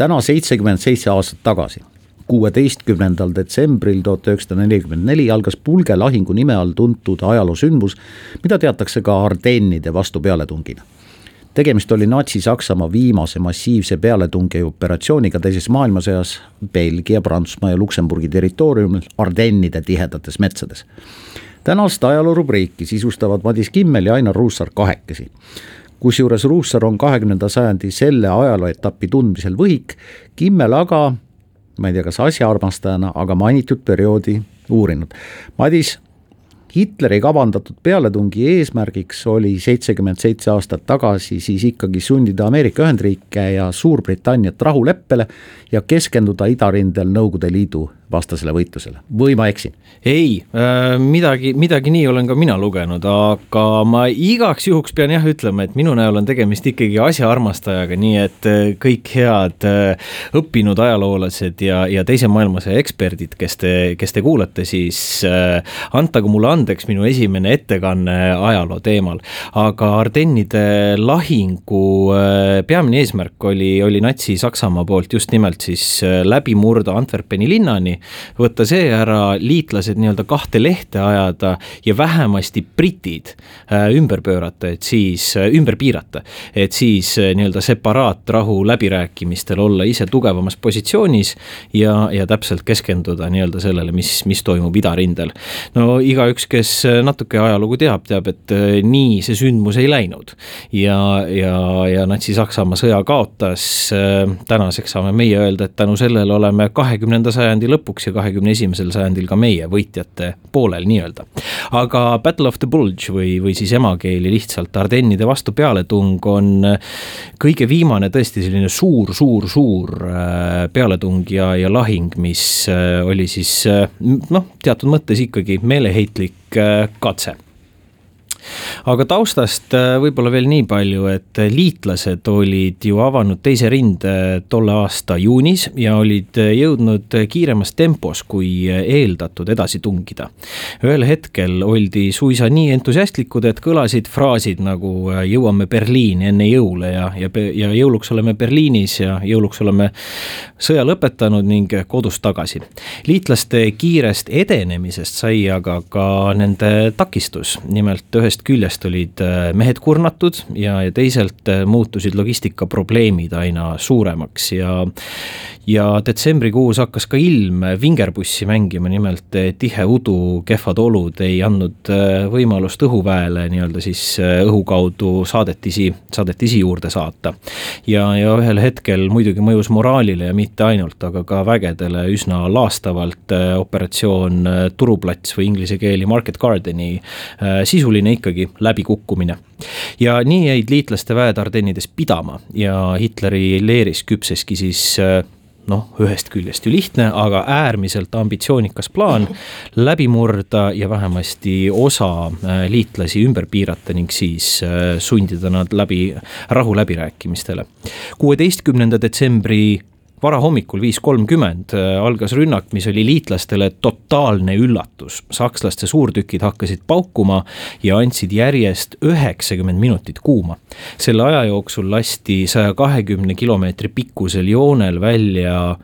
täna seitsekümmend seitse aastat tagasi, kuueteistkümnendal detsembril tuhat üheksasada nelikümmend neli algas Pulge lahingu nime all tuntud ajaloosündmus, mida teatakse ka Ardennide vastupealetungina tegemist oli Natsi-Saksamaa viimase massiivse pealetungi-operatsiooniga teises maailmasõjas Belgia, Prantsusmaa ja Luksemburgi territooriumil Ardennide tihedates metsades. tänast ajaloorubriiki sisustavad Madis Kimmel ja Ainar Ruussaar kahekesi kusjuures Ruussaar on kahekümnenda sajandi selle ajalooetapi tundmisel võhik, Kimmel aga, ma ei tea, kas asjaarmastajana, aga mainitud perioodi uurinud. Madis, Hitleri kavandatud pealetungi eesmärgiks oli seitsekümmend seitse aastat tagasi siis ikkagi sundida Ameerika Ühendriike ja Suurbritanniat rahuleppele ja keskenduda idarindel Nõukogude Liidu vastasele võitlusele või ma eksin? ei äh,, midagi, midagi nii olen ka mina lugenud, aga ma igaks juhuks pean jah ütlema, et minu näol on tegemist ikkagi asjaarmastajaga, nii et äh, kõik head äh, õppinud ajaloolased ja, ja teise maailmasõja eksperdid, kes te, kes te kuulate, siis antagu mulle andeks minu esimene ettekanne ajaloo teemal. aga Ardennide lahingu peamine eesmärk oli, oli Natsi-Saksamaa poolt just nimelt siis läbi murda Antwerpeni linnani võtta see ära, liitlased nii-öelda kahte lehte ajada ja vähemasti britid äh, ümber pöörata, et siis, äh, ümber piirata. et siis äh, nii-öelda separaatrahu läbirääkimistel olla ise tugevamas positsioonis ja, ja täpselt keskenduda nii-öelda sellele, mis, mis toimub idarindel. no igaüks, kes natuke ajalugu teab, teab, et nii see sündmus ei läinud. ja, ja, ja Natsi-Saksamaa sõja kaotas, tänaseks saame meie öelda, et tänu sellele oleme kahekümnenda sajandi lõpus lõpuks ja kahekümne esimesel sajandil ka meie võitjate poolel nii-öelda. aga Battle of the Bulge või, või siis emakeeli lihtsalt Ardennide vastu pealetung on kõige viimane tõesti selline suur, suur, suur äh, pealetung ja, ja lahing, mis äh, oli siis äh, noh, teatud mõttes ikkagi meeleheitlik katse aga taustast äh, võib-olla veel nii palju, et liitlased olid ju avanud teise rinde tolle aasta juunis ja olid jõudnud kiiremas tempos kui eeldatud edasi tungida. ühel hetkel oldi suisa nii entusiastlikud, et kõlasid fraasid nagu jõuame Berliini enne jõule ja, ja, ja jõuluks oleme Berliinis ja jõuluks oleme sõja lõpetanud ning kodus tagasi. liitlaste kiirest edenemisest sai aga ka nende takistus, nimelt ühest ühest küljest olid äh, mehed kurnatud ja, ja teisalt äh, muutusid logistikaprobleemid aina suuremaks ja ja detsembrikuus hakkas ka ilm vingerpussi mängima, nimelt eh, tihe udu, kehvad olud ei andnud võimalust õhuväele nii-öelda siis õhu kaudu saadetisi, saadetisi juurde saata. ja, ja ühel hetkel muidugi mõjus moraalile ja mitte ainult, aga ka vägedele üsna laastavalt operatsioon Turuplats või inglise keeli Market Gardeni sisuline ikkagi läbikukkumine ja nii jäid liitlaste väed Ardennides pidama ja Hitleri leeris küpseski siis noh, ühest küljest ju lihtne, aga äärmiselt ambitsioonikas plaan läbi murda ja vähemasti osa äh, liitlasi ümber piirata ning siis äh, sundida nad läbi rahuläbirääkimistele. kuueteistkümnenda detsembri varahommikul viis kolmkümmend äh, algas rünnak, mis oli liitlastele totaalne üllatus. sakslaste suurtükid hakkasid paukuma ja andsid järjest üheksakümmend minutit kuuma. selle aja jooksul lasti saja kahekümne kilomeetri pikkusel joonel välja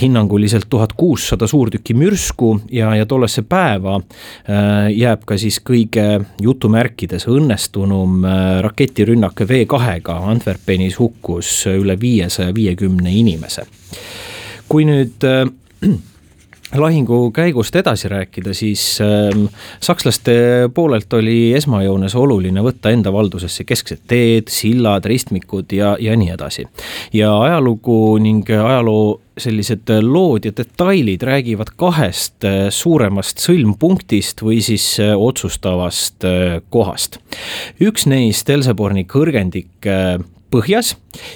hinnanguliselt tuhat kuussada suurtükki mürsku ja, ja tollesse päeva äh, jääb ka siis kõige jutumärkides õnnestunum äh, raketirünnak V2-ga Antwerpenis hukkus üle viiesaja viiekümne inimese. kui nüüd äh, lahingu käigust edasi rääkida, siis äh, sakslaste poolelt oli esmajoones oluline võtta enda valdusesse kesksed teed, sillad, ristmikud ja, ja nii edasi. ja ajalugu ning ajaloo sellised lood ja detailid räägivad kahest äh, suuremast sõlmpunktist või siis äh, otsustavast äh, kohast. üks neist Elseborni kõrgendik põhjas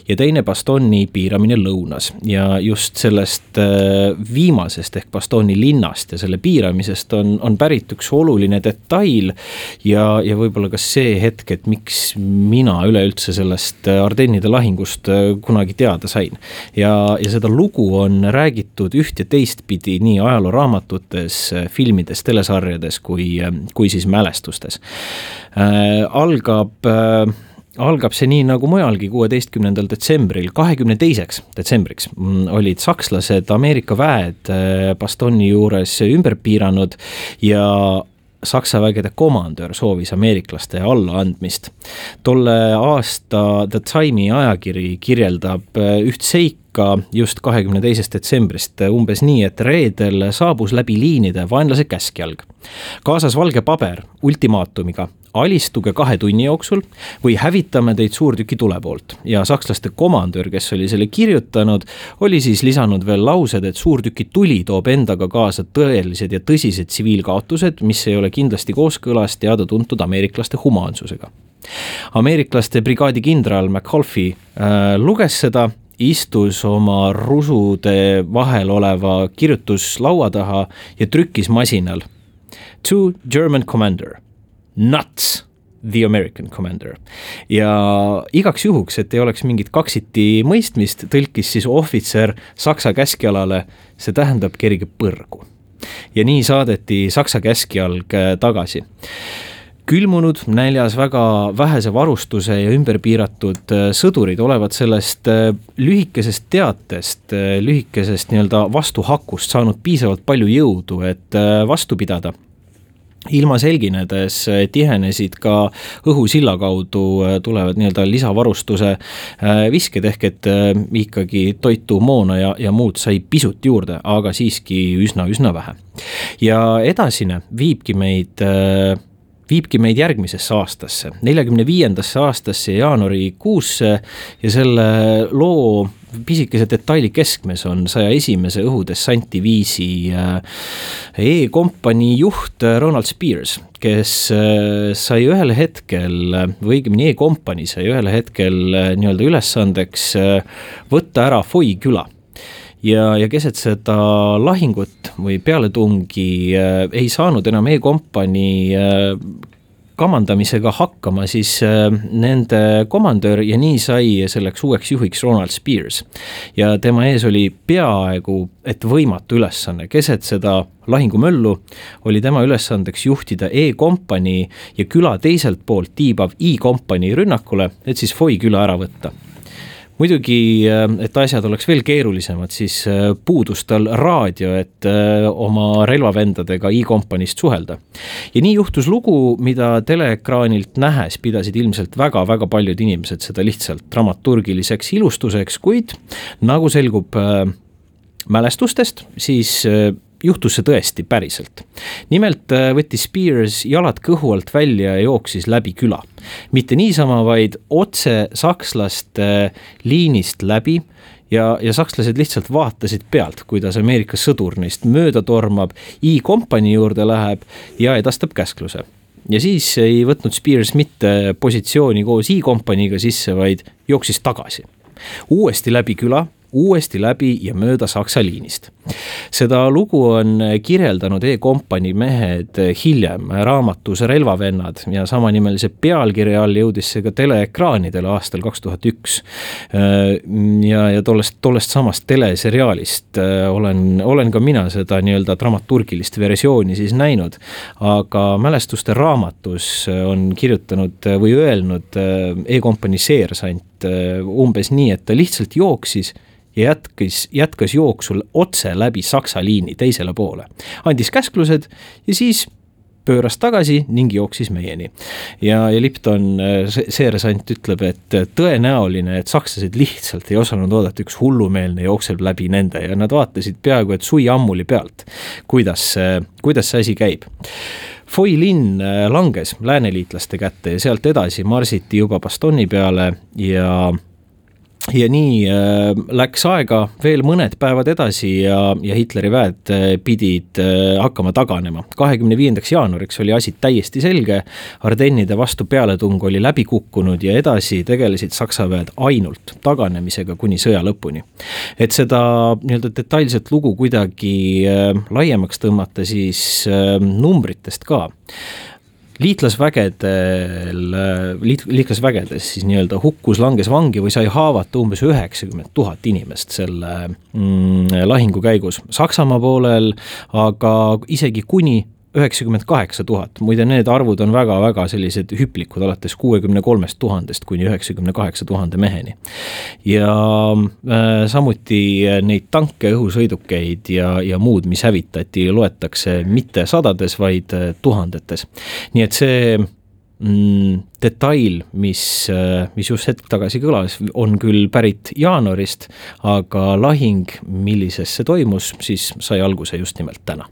ja teine Bastoni piiramine lõunas ja just sellest äh, viimasest ehk Bastoni linnast ja selle piiramisest on, on pärit üks oluline detail. ja, ja võib-olla ka see hetk, et miks mina üleüldse sellest äh, Ardennide lahingust äh, kunagi teada sain. ja, ja seda lugu on räägitud üht ja teistpidi nii ajalooraamatutes, filmides, telesarjades kui, kui siis mälestustes äh,. algab äh, algab see nii nagu mujalgi, kuueteistkümnendal detsembril, kahekümne teiseks detsembriks mm, olid sakslased Ameerika väed äh, Bastoni juures ümber piiranud ja Saksa vägede komandör soovis ameeriklaste allaandmist. tolle aasta The Time'i ajakiri kirjeldab äh, üht seika just kahekümne teisest detsembrist umbes nii, et reedel saabus läbi liinide vaenlase käskjalg. kaasas valge paber ultimaatumiga, alistuge kahe tunni jooksul või hävitame teid suurtükitule poolt. ja sakslaste komandör, kes oli selle kirjutanud, oli siis lisanud veel laused, et suurtükituli toob endaga kaasa tõelised ja tõsised tsiviilkaotused, mis ei ole kindlasti kooskõlas teada-tuntud ameeriklaste humaansusega. ameeriklaste brigaadi kindral McAuliffe äh, luges seda istus oma rusude vahel oleva kirjutuslaua taha ja trükkis masinal. To German commander nuts the American commander. ja igaks juhuks, et ei oleks mingit kaksiti mõistmist, tõlkis siis ohvitser Saksa käskjalale, see tähendab kerge põrgu. ja nii saadeti Saksa käskjalg äh, tagasi külmunud, näljas, väga vähese varustuse ja ümberpiiratud äh, sõdurid olevat sellest äh, lühikesest teatest, lühikesest nii-öelda vastuhakust saanud piisavalt palju jõudu, et vastu pidada ilma selginedes tihenesid ka õhusilla kaudu tulevad nii-öelda lisavarustuse visked, ehk et ikkagi toitu, moona ja, ja muud sai pisut juurde, aga siiski üsna-üsna vähe. ja edasine viibki meid viibki meid järgmisesse aastasse, neljakümne viiendasse aastasse jaanuarikuusse ja selle loo pisikese detaili keskmes on saja esimese õhudessantiviisi äh, E-kompanii juht äh, Ronald Spears, kes äh, sai ühel hetkel, või õigemini E-kompanii sai ühel hetkel nii-öelda ülesandeks võtta ära Foi küla ja, ja keset seda lahingut või pealetungi äh, ei saanud enam E-kompanii äh, kamandamisega hakkama siis äh, nende komandör ja nii sai selleks uueks juhiks Ronald Spears. ja tema ees oli peaaegu et võimatu ülesanne, keset seda lahingumöllu oli tema ülesandeks juhtida E-kompanii ja küla teiselt poolt tiibav I-kompanii rünnakule, et siis Foi küla ära võtta muidugi, äh, et asjad oleks veel keerulisemad, siis äh, puudus tal raadio, et äh, oma relvavendadega i-kompaniist suhelda. ja nii juhtus lugu, mida teleekraanilt nähes pidasid ilmselt väga-väga paljud inimesed seda lihtsalt dramaturgiliseks ilustuseks, kuid nagu selgub mälestustest, siis juhtus see tõesti päriselt. nimelt äh, võttis Spears jalad kõhu alt välja ja jooksis läbi küla. mitte niisama, vaid otse sakslaste liinist läbi ja, ja sakslased lihtsalt vaatasid pealt, kuidas Ameerika sõdur neist mööda tormab, I-kompanii juurde läheb ja edastab käskluse ja siis ei võtnud Spears mitte positsiooni koos I-kompaniiga sisse, vaid jooksis tagasi. uuesti läbi küla uuesti läbi ja mööda Saksa liinist. seda lugu on kirjeldanud E-kompanii mehed hiljem raamatus Relvavennad ja samanimelise pealkirja all jõudis see ka teleekraanidele aastal kaks tuhat üks. ja, ja tollest, tollest samast teleseriaalist olen, olen ka mina seda nii-öelda dramaturgilist versiooni siis näinud, aga mälestuste raamatus on kirjutanud või öelnud E-kompanii seersant umbes nii, et ta lihtsalt jooksis ja jätkis, jätkas jooksul otse läbi Saksa liini teisele poole. andis käsklused ja siis pööras tagasi ning jooksis meieni. ja, ja Lipton, seersant ütleb, et tõenäoline, et sakslased lihtsalt ei osanud oodata, üks hullumeelne jookseb läbi nende ja nad vaatasid peaaegu et sui ammuli pealt, kuidas, kuidas see asi käib. Foi linn langes lääneliitlaste kätte ja sealt edasi marsiti juba Bastoni peale ja ja nii äh, läks aega veel mõned päevad edasi ja, ja Hitleri väed äh, pidid äh, hakkama taganema. kahekümne viiendaks jaanuariks oli asi täiesti selge, Ardennide vastu pealetung oli läbi kukkunud ja edasi tegelesid Saksa väed ainult taganemisega kuni sõja lõpuni. et seda nii-öelda detailset lugu kuidagi äh, laiemaks tõmmata, siis äh, numbritest ka liitlasvägedel, liit-, liitlasvägedes siis nii-öelda hukkus, langes vangi või sai haavata umbes üheksakümmend tuhat inimest selle mm, lahingu käigus. Saksamaa poolel aga isegi kuni üheksakümmend kaheksa tuhat, muide need arvud on väga-väga sellised hüplikud, alates kuuekümne kolmest tuhandest kuni üheksakümne kaheksa tuhande meheni. ja äh, samuti neid tanke, õhusõidukeid ja, ja muud, mis hävitati, loetakse mitte sadades, vaid äh, tuhandetes. nii et see mm, detail, mis, äh, mis just hetk tagasi kõlas, on küll pärit jaanuarist, aga lahing, millises see toimus, siis sai alguse just nimelt täna